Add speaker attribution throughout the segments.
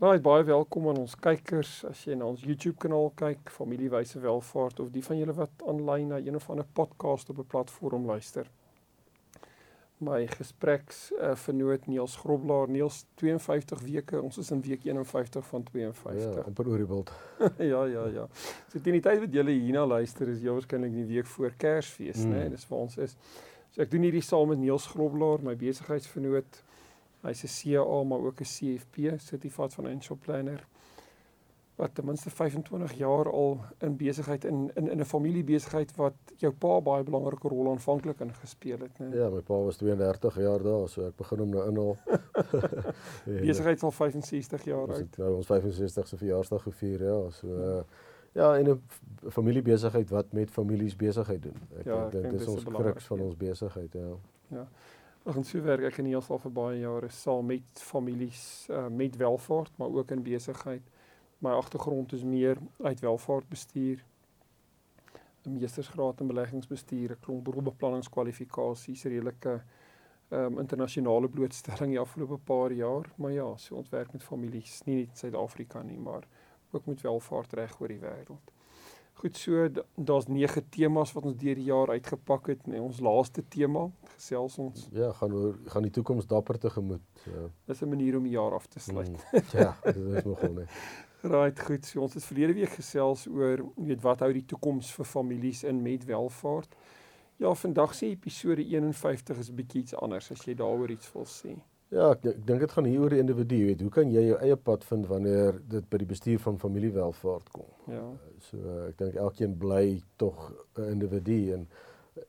Speaker 1: Right, baie welkom aan ons kykers. As jy na ons YouTube kanaal kyk, Familiewyse Welvaart of die van julle wat aanlyn na een of ander podcast op 'n platform luister. My gespreks uh, vernoot Niels Groblaar, Niels 52 weke. Ons is in week 51 van 52.
Speaker 2: Ja, amper oor die wild.
Speaker 1: ja, ja, ja. So teen die tyd wat julle hierna luister, is jy waarskynlik die week voor Kersfees, mm. né? Nee, dis waar ons is. So ek doen hierdie saam met Niels Groblaar, my besigheidsvernoot. Hy's 'n CA maar ook 'n CFP, Certified Financial Planner wat ten minste 25 jaar al in besigheid in in in 'n familiebesigheid wat jou pa baie belangrike rol aanvanklik ingespeel het, né?
Speaker 2: Ja, my pa was 32 jaar daar, so ek begin hom nou inhaal.
Speaker 1: besigheid al 65 jaar oud.
Speaker 2: Nou ons 65ste verjaarsdag gevier, ja, so uh, ja, en 'n familiebesigheid wat met families besigheid doen. Ek
Speaker 1: Ja, ek
Speaker 2: dink
Speaker 1: dink
Speaker 2: dit is
Speaker 1: dis
Speaker 2: ons kruks van
Speaker 1: ja.
Speaker 2: ons besigheid, ja.
Speaker 1: Ja. Ons gaan so werk ek en Niels al vir baie jare saam met families uh, met welvaart, maar ook in besigheid. My agtergrond is meer uit welvaartbestuur. 'n Meestersgraad in beleggingsbestuur, 'n klomp beroepbeplanningskwalifikasies, redelike um, internasionale blootstelling die afgelope paar jaar, maar ja, so ons werk met families, nie net in Suid-Afrika nie, maar ook met welvaart reg oor die wêreld. Goed, so da- daar's 9 temas wat ons deur die jaar uitgepak het. Nee, ons laaste tema gesels ons.
Speaker 2: Ja, gaan oor gaan die toekoms dapper tegemoet. Ja.
Speaker 1: Dis 'n manier om die jaar af te sluit.
Speaker 2: Mm, ja, dit is nogal nee.
Speaker 1: Right, goed. So ons het verlede week gesels oor jy weet wat hou die toekoms vir families in met welvaart. Ja, vandag se episode 51 is 'n bietjie iets anders as jy daaroor iets wil sê.
Speaker 2: Ja, ek, ek dink dit gaan hier oor die individu, jy weet, hoe kan jy jou eie pad vind wanneer dit by die bestuur van familiewelvaart kom?
Speaker 1: Ja.
Speaker 2: So uh, ek dink elkeen bly tog 'n individu en uh,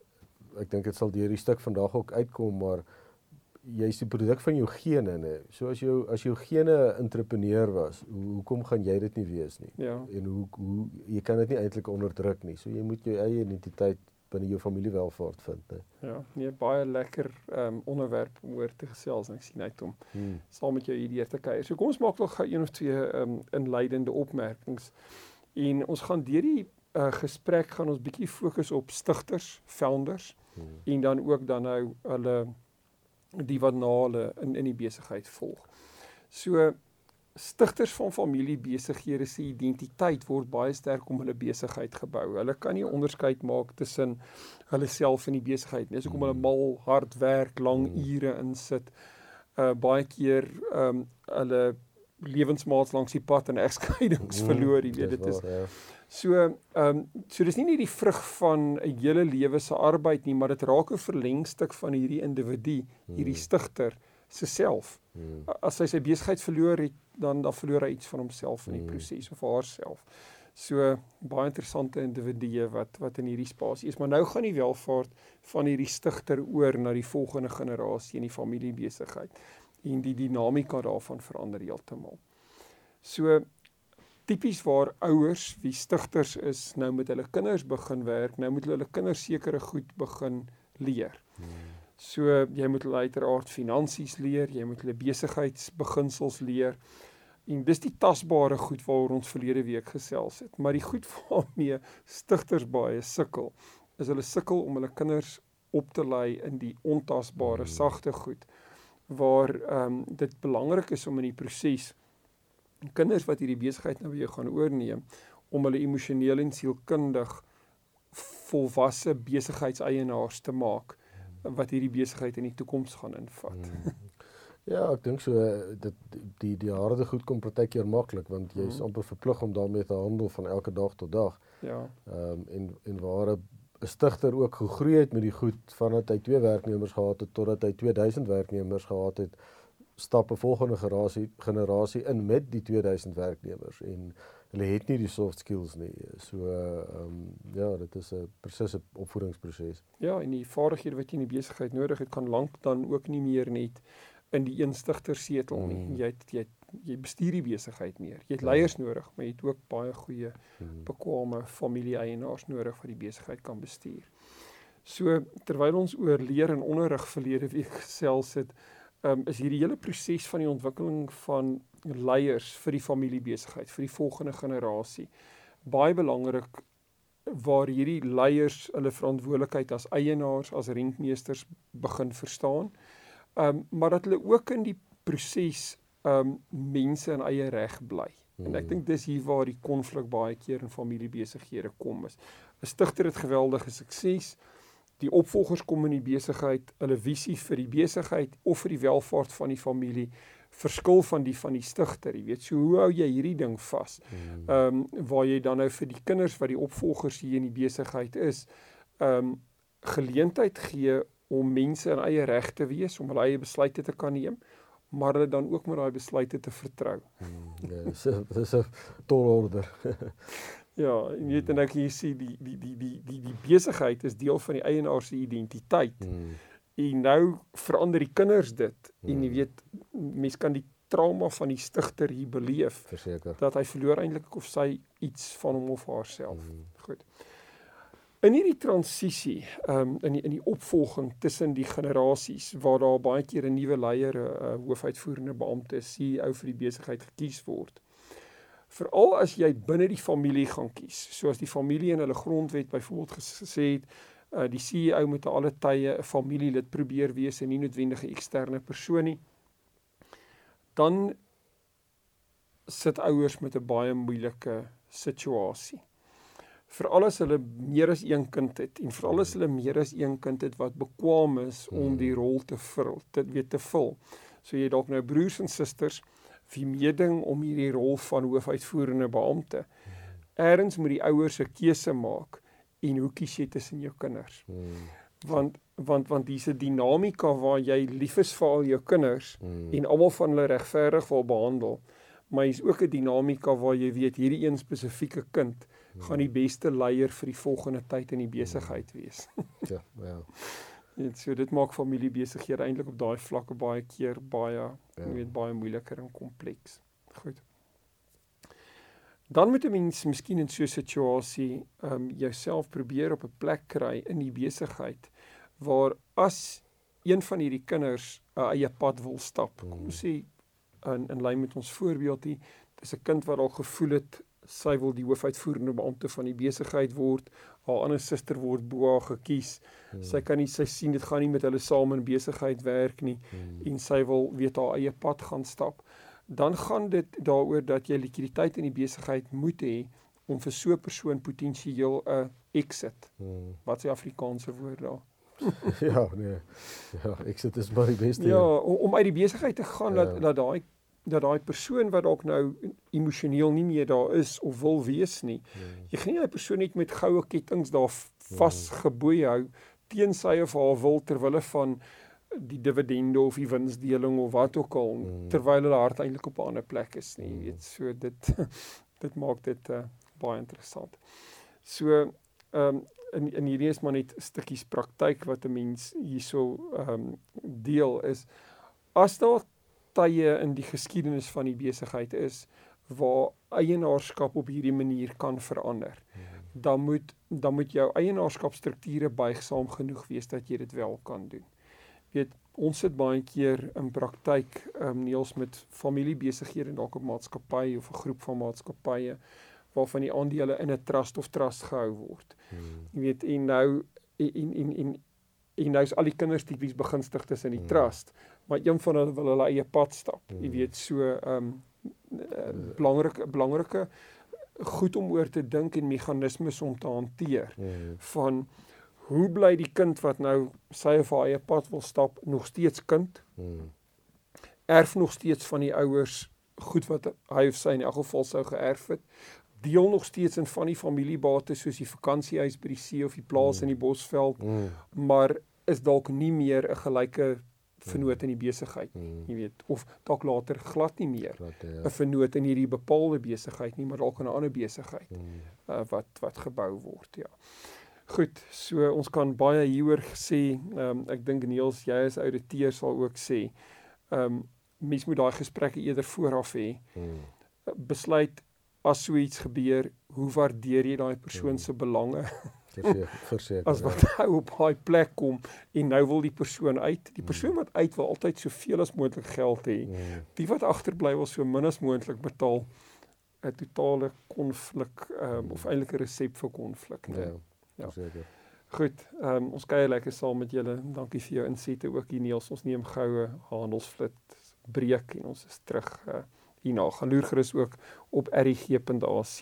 Speaker 2: ek dink dit sal deur die stuk vandag ook uitkom maar jy's die produk van jou gene nê. So as jou as jou gene 'n entrepreneur was, hoe hoekom gaan jy dit nie wees nie?
Speaker 1: Ja.
Speaker 2: En hoe hoe jy kan dit nie eintlik onderdruk nie. So jy moet jou eie identiteit binne jou familiewelvaart vind nê.
Speaker 1: Ja, nee, baie lekker ehm um, onderwerp om oor te gesels en ek sien uit om
Speaker 2: Hmm.
Speaker 1: saam met jou hierdeur te kuier. So kom ons maak nog gou een of twee ehm um, inleidende opmerkings. En ons gaan deur die uh, gesprek gaan ons bietjie fokus op stigters, founders
Speaker 2: Hmm.
Speaker 1: en dan ook dan nou hulle die wat na hulle in in die besigheid volg. So stigters van familiebesighede se identiteit word baie sterk om hulle besigheid gebou. Hulle kan nie onderskeid maak tussen hulle self en die besigheid nie. Dis hoekom hulle mal hard werk, lang
Speaker 2: Mm.
Speaker 1: ure insit. Uh baie keer ehm um, hulle lewensmaats langs die pad en egskeidings verloor, jy weet dit is
Speaker 2: waar, ja.
Speaker 1: So, ehm um, so dis nie net die vrug van 'n hele lewe se arbeid nie, maar dit raak 'n verlengstuk van hierdie individu, hierdie
Speaker 2: Hmm.
Speaker 1: Se self.
Speaker 2: Hmm.
Speaker 1: As hy sy besigheid verloor het, dan dan verloor hy iets van homself in die
Speaker 2: Mm.
Speaker 1: proses of haarself. So baie interessante individue wat wat in hierdie spasie is, maar nou gaan die welvaart van hierdie stigter oor na die volgende generasie in die familiebesigheid en die dinamika daarvan verander heeltemal. So tipies waar ouers wie stigters is, nou met hulle kinders begin werk, nou moet hulle hulle kinders sekere goed begin leer.
Speaker 2: Hmm.
Speaker 1: So jy moet hulle uiteraard finansies leer, jy moet hulle besigheidsbeginsels leer. En dis die tasbare goed waaroor ons verlede week gesels het. Maar die goed waarmee stigters baie sukkel, is hulle sukkel om hulle kinders op te lei in die ontasbare,
Speaker 2: Mm.
Speaker 1: sagte goed waar ehm um, dit belangrik is om in die proses kinders wat hierdie besigheid nou by jou gaan oorneem om hulle emosioneel en sielkundig volwasse besigheidseienaars te maak wat hierdie besigheid in die toekoms gaan invat.
Speaker 2: Hmm. Ja, ek dink so dit die die harde goed kom partykeer maklik want jy's
Speaker 1: Mhm.
Speaker 2: amper verplig om daarmee te handel van elke dag tot dag.
Speaker 1: Ja.
Speaker 2: Ehm um, en en waar 'n stigter ook gegroei het met die goed vandat hy twee werknemers gehad het totdat hy 2000 werknemers gehad het, stap 'n volgende generasie generasie in met die 2000 werknemers en hulle het nie die soft skills nie. So ehm um, ja, dit is 'n presiese opvoedingsproses.
Speaker 1: Ja, en die vaardighede wat jy in die besigheid nodig het kan lank dan ook nie meer net in die een stigter setel nie.
Speaker 2: Mm.
Speaker 1: Jy het, jy het jy bestuur die besigheid meer. Jy het leiers nodig, maar jy het ook baie goeie
Speaker 2: Hmm.
Speaker 1: bekwame familie-eienaars nodig wat die besigheid kan bestuur. So terwyl ons oor leer en onderrig verlede week gesels het, um, is hierdie hele proses van die ontwikkeling van leiers vir die familiebesigheid, vir die volgende generasie baie belangrik waar hierdie leiers hulle verantwoordelikheid as eienaars, as rentmeesters begin verstaan. Um maar dat hulle ook in die proses um mense in eie reg bly. En ek
Speaker 2: Hmm.
Speaker 1: dink dis hier waar die konflik baie keer in familiebesighede kom is. 'n Stigter het geweldige sukses. Die opvolgers kom in die besigheid, hulle visie vir die besigheid of vir die welvaart van die familie verskil van die van die stigter, jy weet. So hoe hou jy hierdie ding vas?
Speaker 2: Hmm.
Speaker 1: Ehm um, waar jy dan nou vir die kinders wat die opvolgers hier in die besigheid is, ehm um, geleentheid gee om mense in eie reg te wees, om hulle eie besluite te kan neem, maar hulle dan ook met daai besluite te vertrou.
Speaker 2: Hmm. Ja, dis 'n dis 'n tolorder.
Speaker 1: Ja, en jy weet en ek hier sien die die die die die die besigheid is deel van die eienaar se identiteit.
Speaker 2: Hmm.
Speaker 1: En nou verander die kinders dit en jy
Speaker 2: Hmm.
Speaker 1: weet mense kan die trauma van die stigter hier beleef
Speaker 2: Verseker.
Speaker 1: dat hy verloor eintlik of sy iets van hom of haarself.
Speaker 2: Hmm.
Speaker 1: Goed. In hierdie transisie, ehm um, in die in die opvolging tussen die generasies waar daar baie keer 'n nuwe leier, 'n uh, hoofuitvoerende beampte, CEO vir die besigheid gekies word. Veral as jy binne die familie gaan kies, soos die familie in hulle grondwet byvoorbeeld gesê het, uh, die CEO moet te alle tye 'n familielid probeer wees en nie noodwendig 'n eksterne persoon nie. Dan sit ouers met 'n baie moeilike situasie veral as hulle meer as een kind het en veral as hulle meer as een kind het wat bekwam is om die rol te vul, dit weet te vul. So jy dalk nou broers en susters wie meeding om hierdie rol van hoofuitvoerende beampte. Eerens moet die ouers 'n keuse maak en hoe kies jy tussen jou kinders?
Speaker 2: Hmm.
Speaker 1: Want want want dis 'n dinamika waar jy lief is vir al jou kinders
Speaker 2: Hmm.
Speaker 1: en almal van hulle regverdig wil behandel. Maar hier's ook 'n dinamika waar jy weet hierdie een spesifieke kind gaan die beste leier vir die volgende tyd in die besigheid wees.
Speaker 2: Ja, ja.
Speaker 1: Net so dit maak familiebesighede eintlik op daai vlakke baie keer baie
Speaker 2: Ja.
Speaker 1: jy weet baie moeiliker en kompleks. Goed. Dan moet 'n mens miskien in so 'n situasie ehm um, jouself probeer op 'n plek kry in die besigheid waar as een van hierdie kinders 'n eie pad wil stap. Kom ons sê in in lyn met ons voorbeeld hier, dis 'n kind wat al gevoel het sy wil die hoofuitvoerende beampte van die besigheid word. Haar ander suster word bo haar gekies.
Speaker 2: Hmm.
Speaker 1: Sy kan nie sy sien dit gaan nie met hulle saam in besigheid werk nie
Speaker 2: Hmm.
Speaker 1: en sy wil weet haar eie pad gaan stap. Dan gaan dit daaroor dat jy likwiditeit in die besigheid moet hê om vir so 'n persoon potensieel 'n exit.
Speaker 2: Hmm.
Speaker 1: Wat is die Afrikaanse woord daar?
Speaker 2: Ja, nee. Ja, dit is maar die beste.
Speaker 1: Ja, om, om uit die besigheid te gaan
Speaker 2: Ja.
Speaker 1: dat dat daai dat daai persoon wat dalk nou emosioneel nie meer daar is of wil wees nie.
Speaker 2: Hmm.
Speaker 1: Jy gaan nie 'n persoon net met goue kettinge daar vasgeboei hou teen sy of haar wil ter wille van die dividende of die winsdeling of wat ook al
Speaker 2: Mm.
Speaker 1: terwyl hulle hart eintlik op 'n ander plek is nie. Jy
Speaker 2: Mm.
Speaker 1: weet, so dit dit maak dit uh, baie interessant. So ehm um, in in hierdie is maar net stukkies praktyk wat 'n mens hierso ehm um, deel is as daar tye in die geskiedenis van die besigheid is waar eienaarskap op hierdie manier kan verander
Speaker 2: Hmm.
Speaker 1: dan moet dan moet jou eienaarskapstrukture buigsaam genoeg wees dat jy dit wel kan doen. Weet, ons sit baie keer in praktyk ehm um, Niels met familiebesighede dalk op maatskappye of 'n groep van maatskappye waarvan die aandele in 'n trust of trust gehou word.
Speaker 2: Hmm.
Speaker 1: Jy weet en nou en en en, en en nou is al die kinders tipies begunstigdes in die
Speaker 2: Mm.
Speaker 1: trust, maar een van hulle wil hulle eie pad stap. Jy
Speaker 2: Mm.
Speaker 1: weet so ehm um, belangrike belangrike goed om oor te dink en meganismes om te hanteer
Speaker 2: Hmm.
Speaker 1: van hoe bly die kind wat nou sy of haar eie pad wil stap nog steeds kind
Speaker 2: Hmm.
Speaker 1: erf nog steeds van die ouers goed wat hy of sy in elk geval sou geërf het deel nog steeds in van die familiebates soos die vakansiehuis by die see of die plaas
Speaker 2: Mm.
Speaker 1: in die Bosveld
Speaker 2: Hmm.
Speaker 1: maar is dalk nie meer 'n gelyke vennoot in die besigheid
Speaker 2: Hmm.
Speaker 1: jy weet of dalk later glad nie meer
Speaker 2: Wat ja.
Speaker 1: 'n vennoot in hierdie bepaalde besigheid nie maar dalk 'n ander besigheid
Speaker 2: Hmm.
Speaker 1: uh, wat wat gebou word ja. Goed, so ons kan baie hieroor sê, ehm um, ek dink Niels jy as ouditeur sal ook sê, ehm um, mens moet daai gesprekke eerder vooraf hê.
Speaker 2: Mm.
Speaker 1: Besluit as so iets gebeur, hoe waardeer jy daai persoon se belange?
Speaker 2: Verseker, verseker.
Speaker 1: as wat hy op daai plek kom en nou wil die persoon uit. Die persoon wat uit wil altyd soveel as moontlik geld hê.
Speaker 2: Mm.
Speaker 1: Die wat agterbly wil so min as moontlik betaal. 'n totale konflik um, of eintlik 'n resep vir konflik, né?
Speaker 2: Ja.
Speaker 1: Ja.
Speaker 2: Verseker.
Speaker 1: Goed, ehm um, ons kuier lekker saam met julle. Dankie vir jou insette ook hier Niels. Ons neem goue handelsvlit breek en ons is terug uh, hierna. Gaan loer gerus ook op rig.ac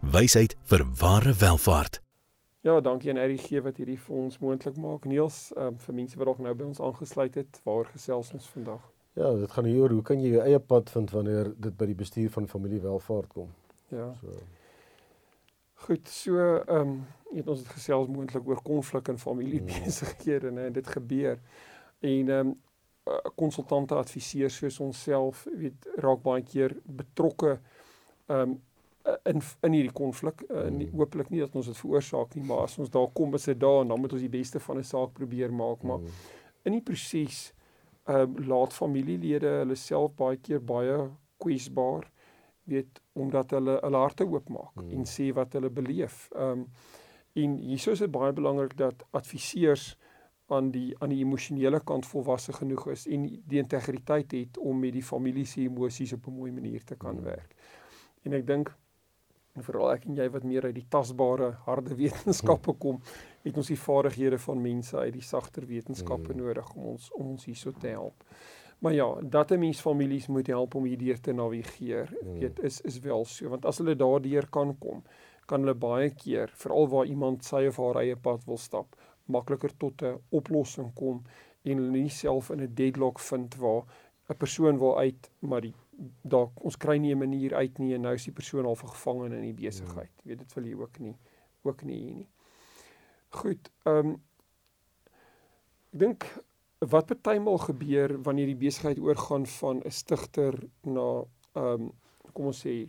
Speaker 3: Wysheid vir ware welvaart.
Speaker 1: Ja, dankie aan RG wat hierdie vir ons moontlik maak. Niels, ehm um, vir mense wat dalk nou by ons aangesluit het, waar gesels ons vandag?
Speaker 2: Ja, dit gaan hier oor hoe kan jy jou eie pad vind wanneer dit by die bestuur van familiewelvaart kom.
Speaker 1: Ja.
Speaker 2: So
Speaker 1: Goed, so ehm um, het ons het gesels moontlik oor konflik in familiebesighede, né? Dit gebeur. En ehm um, konsultante adviseurs soos onsself, weet, raak baie keer betrokke ehm um, in in hierdie konflik. Uh, nie
Speaker 2: Mm.
Speaker 1: hopelik nie dat ons dit veroorsaak nie, maar as ons daar kom, is dit daar en dan moet ons die beste van 'n saak probeer maak, maar
Speaker 2: mm,
Speaker 1: in die proses ehm um, laat familielede hulle self baie keer baie kwesbaar weet omdat hulle hulle harte oopmaak
Speaker 2: Mm.
Speaker 1: en sê wat hulle beleef. Ehm um, en hieso is dit baie belangrik dat adviseurs aan die aan die emosionele kant volwasse genoeg is en die integriteit het om met die familie se emosies op 'n mooi manier te kan
Speaker 2: Mm.
Speaker 1: werk. En ek dink veral ek en jy wat meer uit die tasbare harde wetenskappe kom, het ons die vaardighede van mense uit die sagter wetenskappe
Speaker 2: Mm.
Speaker 1: nodig om ons om ons hierso te help. Maar ja, dat 'n mens families moet help om hierdeur te navigeer,
Speaker 2: Mm.
Speaker 1: weet is is wel so, want as hulle daardeur kan kom, kan hulle baie keer, veral waar iemand sy of haar eie pad wil stap, makliker tot 'n oplossing kom en hulle nie self in 'n deadlock vind waar 'n persoon wil uit, maar die daar ons kry nie 'n manier uit nie en nou is die persoon al gevang in die besigheid. Jy weet dit wil jy ook nie ook nie hier nie. Goed, ehm um, ek dink wat partymal gebeur wanneer die besigheid oorgaan van 'n stigter na ehm um, kom ons sê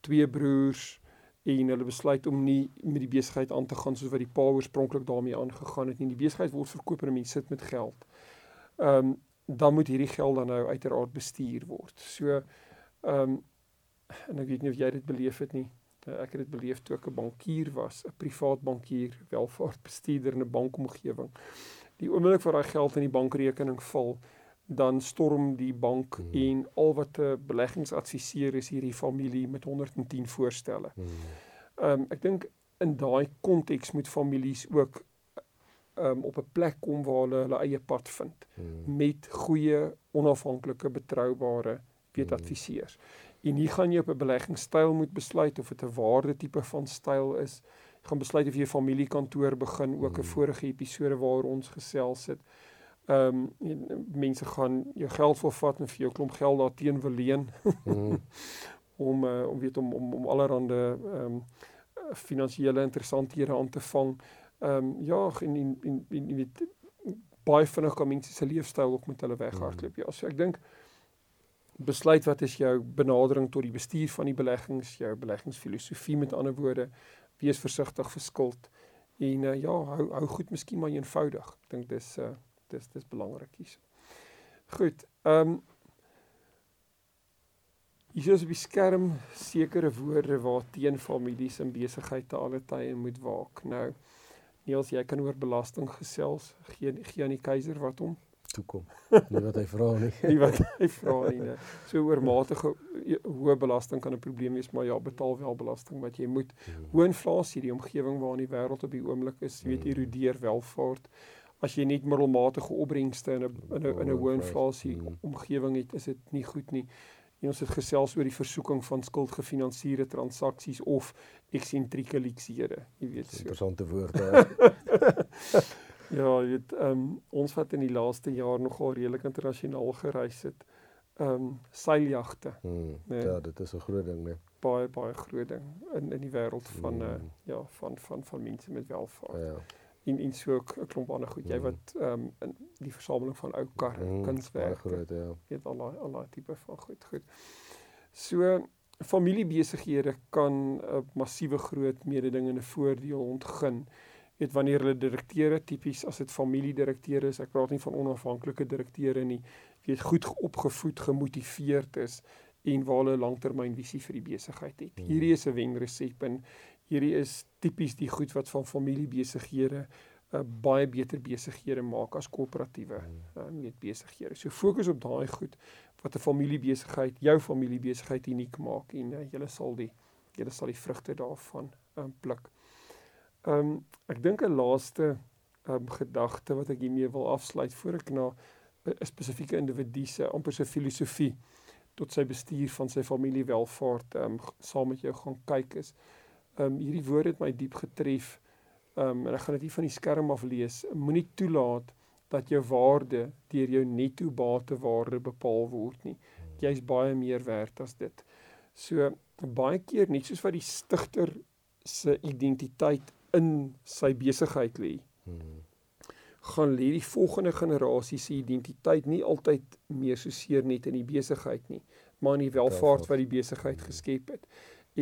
Speaker 1: twee broers en hulle besluit om nie met die besigheid aan te gaan soos wat die pa oorspronklik daarmee aangegaan het nie. Die besigheid word verkoop en mense sit met geld. Ehm um, dan moet hierdie geld dan nou uiteraard bestuur word. So ehm um, en ek weet nie of jy dit beleef het nie. Uh, Ek het dit beleef toe ek 'n bankier was, 'n privaat bankier, welvaartbestuurder in 'n bankomgewing. Die oomblik waar daai geld in die bankrekening val, dan storm die bank
Speaker 2: Hmm.
Speaker 1: en al wat 'n beleggingsadviseur is hierdie familie met 110 voorstelle.
Speaker 2: mm,
Speaker 1: Ehm um, ek dink in daai konteks moet families ook um, op 'n plek kom waar hulle hulle eie pad vind
Speaker 2: mm,
Speaker 1: met goeie onafhanklike betroubare weet
Speaker 2: Mm.
Speaker 1: adviseurs. En hier gaan jy op 'n beleggingstyl moet besluit of dit 'n waarde tipe van styl is. Jy gaan besluit of jy 'n familiekantoor begin, ook 'n
Speaker 2: Mm.
Speaker 1: vorige episode waar ons gesels het. Ehm um, mense gaan jou geld wil vat en vir jou klomp geld daarteen wil leen
Speaker 2: mm,
Speaker 1: om uh, om weet om om om allerhande ehm um, finansiële interessanthede aan te vang. Ehm um, ja, en en en, jy weet baie vinnig kan mense se leefstyl ook met hulle weghardloop. Ja, so ek dink besluit wat is jou benadering tot die bestuur van die beleggings, jou beleggingsfilosofie met ander woorde, wees versigtig vir skuld en uh, ja, hou hou goed miskien maar eenvoudig. Ek dink dis uh, dis dis belangrik hier. Goed. Ehm um, Hier is op die skerm sekere woorde waar teen families en besigheid te alle tye moet waak. Nou Niels, jy kan oor belasting gesels. Gee gee aan die keiser wat hom.
Speaker 2: toe kom. Nie wat hy vra nie.
Speaker 1: Nie wat hy vra nie. Nee. So oormatige e- hoë belasting kan 'n probleem wees, maar ja, betaal wel belasting wat jy moet.
Speaker 2: Mm,
Speaker 1: Hoë inflasie, die omgewing waarin die wêreld op die oomblik is, jy weet
Speaker 2: Mm.
Speaker 1: erodeer welvaart. As jy net middelmatige opbrengste in 'n in 'n in 'n hoë inflasie
Speaker 2: Mm.
Speaker 1: omgewing het, is dit nie goed nie. En ons het gesels oor die versoeking van skuldgefinansieerde transaksies of eksentrieke leksiede, jy weet so.
Speaker 2: Interessante woord daar.
Speaker 1: Ja, jy weet, ehm um, ons wat in die laaste jaar nogal redelik internasionaal gereis het. ehm um, seiljagte.
Speaker 2: Hmm. Nee. Ja, dit is 'n groot ding, nee.
Speaker 1: Baie baie groot ding in in die wêreld van hmm. uh, ja, van van van mense met welvaart. Ja. En en so 'n klomp ander goed. Jy hmm. wat ehm um, in die versameling van ou karre, hmm. kunswerke.
Speaker 2: Groot, ja.
Speaker 1: Weet al daai al daai tipe van goed. Goed. So familiebesighede kan 'n massiewe groot mededingende voordeel ontgin. Weet wanneer hulle direkteure tipies as dit familiedirekteure is, ek praat nie van onafhanklike direkteure nie, weet goed opgevoed, gemotiveerd is en waar hulle langtermynvisie vir die besigheid het. Hmm. Hierdie is 'n wenresep en hierdie is tipies die goed wat van familiebesighede uh, baie beter besighede maak as koöperatiewe uh, met besighede. So fokus op daai goed wat 'n familiebesigheid, jou familiebesigheid uniek maak en uh, jy sal die jy sal die vrugte daarvan um, pluk. Ehm um, ek dink 'n laaste um, gedagte wat ek hiermee wil afsluit voor ek na 'n spesifieke individu se amper sy filosofie tot sy bestuur van sy familiewelvaart ehm um, saam met jou gaan kyk is. Ehm um, hierdie woord het my diep getref. Ehm um, en ek gaan dit hier van die skerm af lees. Moenie toelaat dat jou waarde deur jou netto batewaarde bepaal word nie. Jy's baie meer werd as dit. So baie keer net soos wat die stigter se identiteit in sy besigheid lê. gaan lê die volgende generasie se identiteit nie altyd meer so seer net in die besigheid nie, maar in die welvaart wat die besigheid geskep het.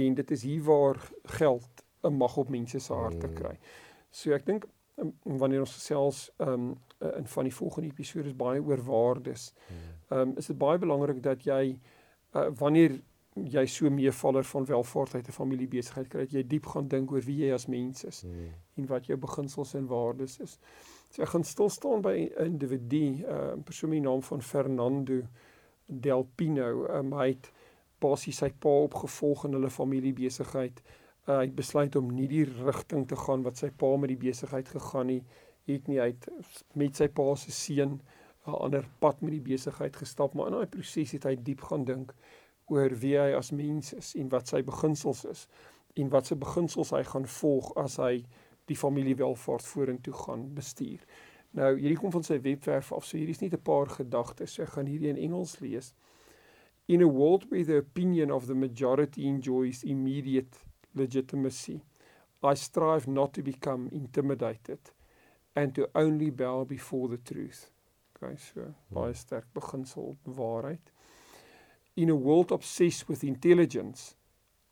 Speaker 1: En dit is hier waar geld 'n mag op mense se harte kry. So ek dink um, wanneer ons gesels um in van die volgende episode is baie oor waardes. Um is dit baie belangrik dat jy uh, wanneer jy so meevaller van welvaart uit 'n familiebesigheid kry, jy diep gaan dink oor wie jy as mens is hmm. en wat jou beginsels en waardes is. So ek gaan stil staan by 'n individu, 'n uh, persoon met die naam van Fernando Del Pino. Um, hy het basies sy pa opgevolg in hulle familiebesigheid uh, hy het besluit om nie die rigting te gaan wat sy pa met die besigheid gegaan het het nie uit met sy pa se seun 'n ander pad met die besigheid gestap maar in daai proses het hy diep gaan dink oor wie hy as mens is en wat sy beginsels is en wat se beginsels hy gaan volg as hy die familie welvaart vorentoe gaan bestuur. Nou hierdie kom van sy webwerf af. So hierdie is nie 'n paar gedagtes. Ek gaan hierdie in Engels lees. In a world where the opinion of the majority enjoys immediate legitimacy. I strive not to become intimidated and to only bow before the truth. Okay, so hmm. baie sterk beginsel waarheid. In a world obsessed with intelligence,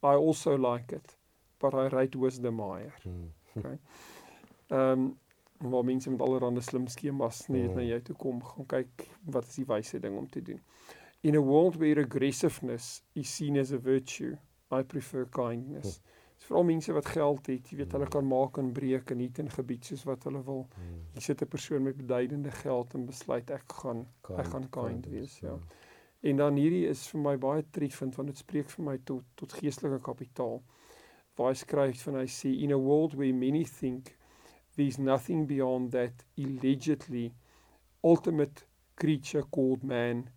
Speaker 1: I also like it, but I rate wisdom higher. Hmm. Okay. Ehm um, waar mense met allerlei slim skemas net na hmm. jou toe kom, gaan kyk wat is die wyse ding om te doen. In a world where aggressiveness is seen as a virtue, I prefer kindness. Hmm. Dis veral mense wat geld het, jy weet hulle kan maak en breek en in gebied soos wat hulle wil. Hier sit 'n persoon met beduidende geld en besluit ek gaan kind, ek gaan kind, kind wees, ja. En dan hierdie is vir my baie treffend want dit spreek vir my tot tot geestelike kapitaal. Waar hy skryf van hy sê in a world where many think there's nothing beyond that allegedly ultimate creature called man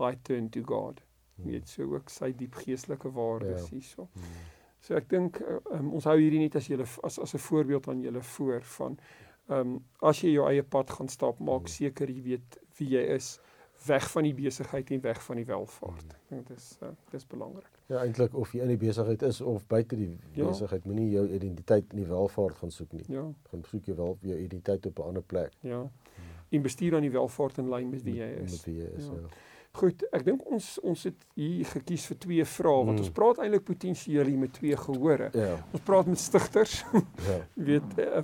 Speaker 1: I turn to God. Hmm. Dit sê ook sy diep geestelike waardes ja. hierso. Hmm. So ek dink um, ons hou hierdie net as julle as as 'n voorbeeld aan julle voor van ehm um, as jy jou eie pad gaan stap, maak hmm. seker jy weet wie jy is weg van die besigheid en weg van die welvaart. Hmm. Ek dink dit is uh, dis belangrik.
Speaker 2: Ja, eintlik of jy in die besigheid is of buite die ja. besigheid, moenie jou identiteit in die welvaart gaan soek nie. Ja. Gaan soek jy wel jou identiteit op 'n ander plek.
Speaker 1: Ja. Hmm. En bestuur aan die welvaart in lyn met wie jy is.
Speaker 2: Met wie jy is, ja. ja.
Speaker 1: Goed, ek dink ons ons het hier gekies vir twee vrae want mm. ons praat eintlik potensieel met twee gehore. Ja. Ons praat met stigters. ja. Weet uh,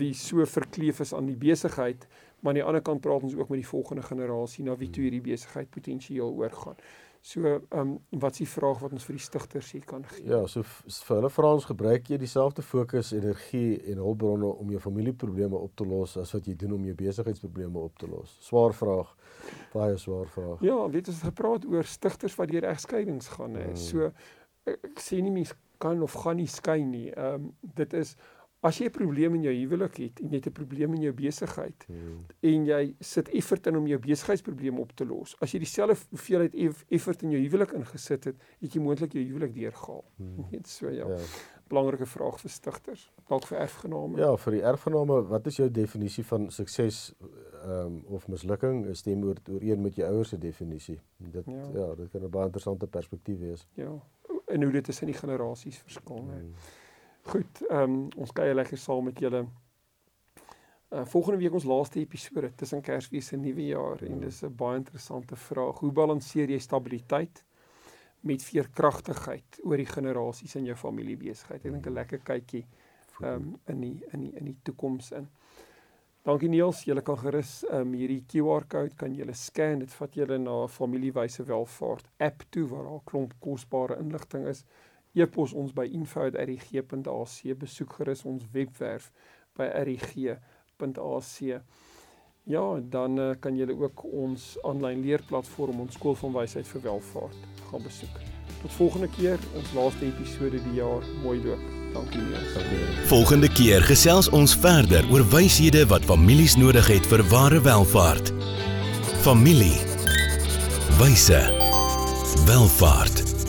Speaker 1: wie so verkleef is aan die besigheid, maar aan die ander kant praat ons ook met die volgende generasie na wie toe hierdie besigheid potensieel oorgaan. So, ehm um, wat is die vraag wat ons vir die stigters hier kan gee?
Speaker 2: Ja, so vir hulle vra ons gebruik jy dieselfde fokus, energie en hulpbronne om jou familieprobleme op te los as wat jy doen om jou besigheidsprobleme op te los? Swaar vraag. Baie swaar vraag.
Speaker 1: Ja, weet ons het gepraat oor stigters wat deur egskeidings gaan hè. Hmm. So ek, ek sê nie mens kan of gaan nie skei nie. Ehm um, dit is As jy 'n probleem in jou huwelik het en jy het 'n probleem in jou besigheid hmm. en jy sit effort in om jou besigheidsprobleme op te los. As jy dieselfde hoeveelheid effort in jou huwelik ingesit het, het jy moontlik jou huwelik deurgehaal. Hmm. Net so ja. ja. belangrike vraag vir stigters, dalk vir erfgename.
Speaker 2: Ja, vir die erfgename, wat is jou definisie van sukses ehm um, of mislukking? Stem oor ooreen met jou ouers se definisie. Dit ja. ja, dit kan 'n baie interessante perspektief wees.
Speaker 1: Ja. En hoe dit tussen die generasies verskil. Hmm. Goed, ehm um, ons kuier lekker saam met julle. Uh, volgende week ons laaste episode tussen Kersfees en Nuwejaar en dis 'n baie interessante vraag. Hoe balanseer jy stabiliteit met veerkragtigheid oor die generasies in jou familiebesigheid. Ek dink 'n lekker kykie ehm um, in die in die in die toekoms in. Dankie Niels, jy kan gerus ehm um, hierdie QR-kode kan jy scan. Dit vat julle na familiewyse welvaart app toe waar daar 'n klomp kosbare inligting is. E-pos ons by info@rg.ac besoek gerus ons webwerf by rg.ac. Ja, dan uh, kan julle ook ons aanlyn leerplatform ons skool van wysheid vir welvaart gaan besoek. Tot volgende keer, ons laaste episode die jaar. Mooi loop. Dankie Niels.
Speaker 3: Volgende keer gesels ons verder oor wyshede wat families nodig het vir ware welvaart. Familie. Wyse. Welvaart.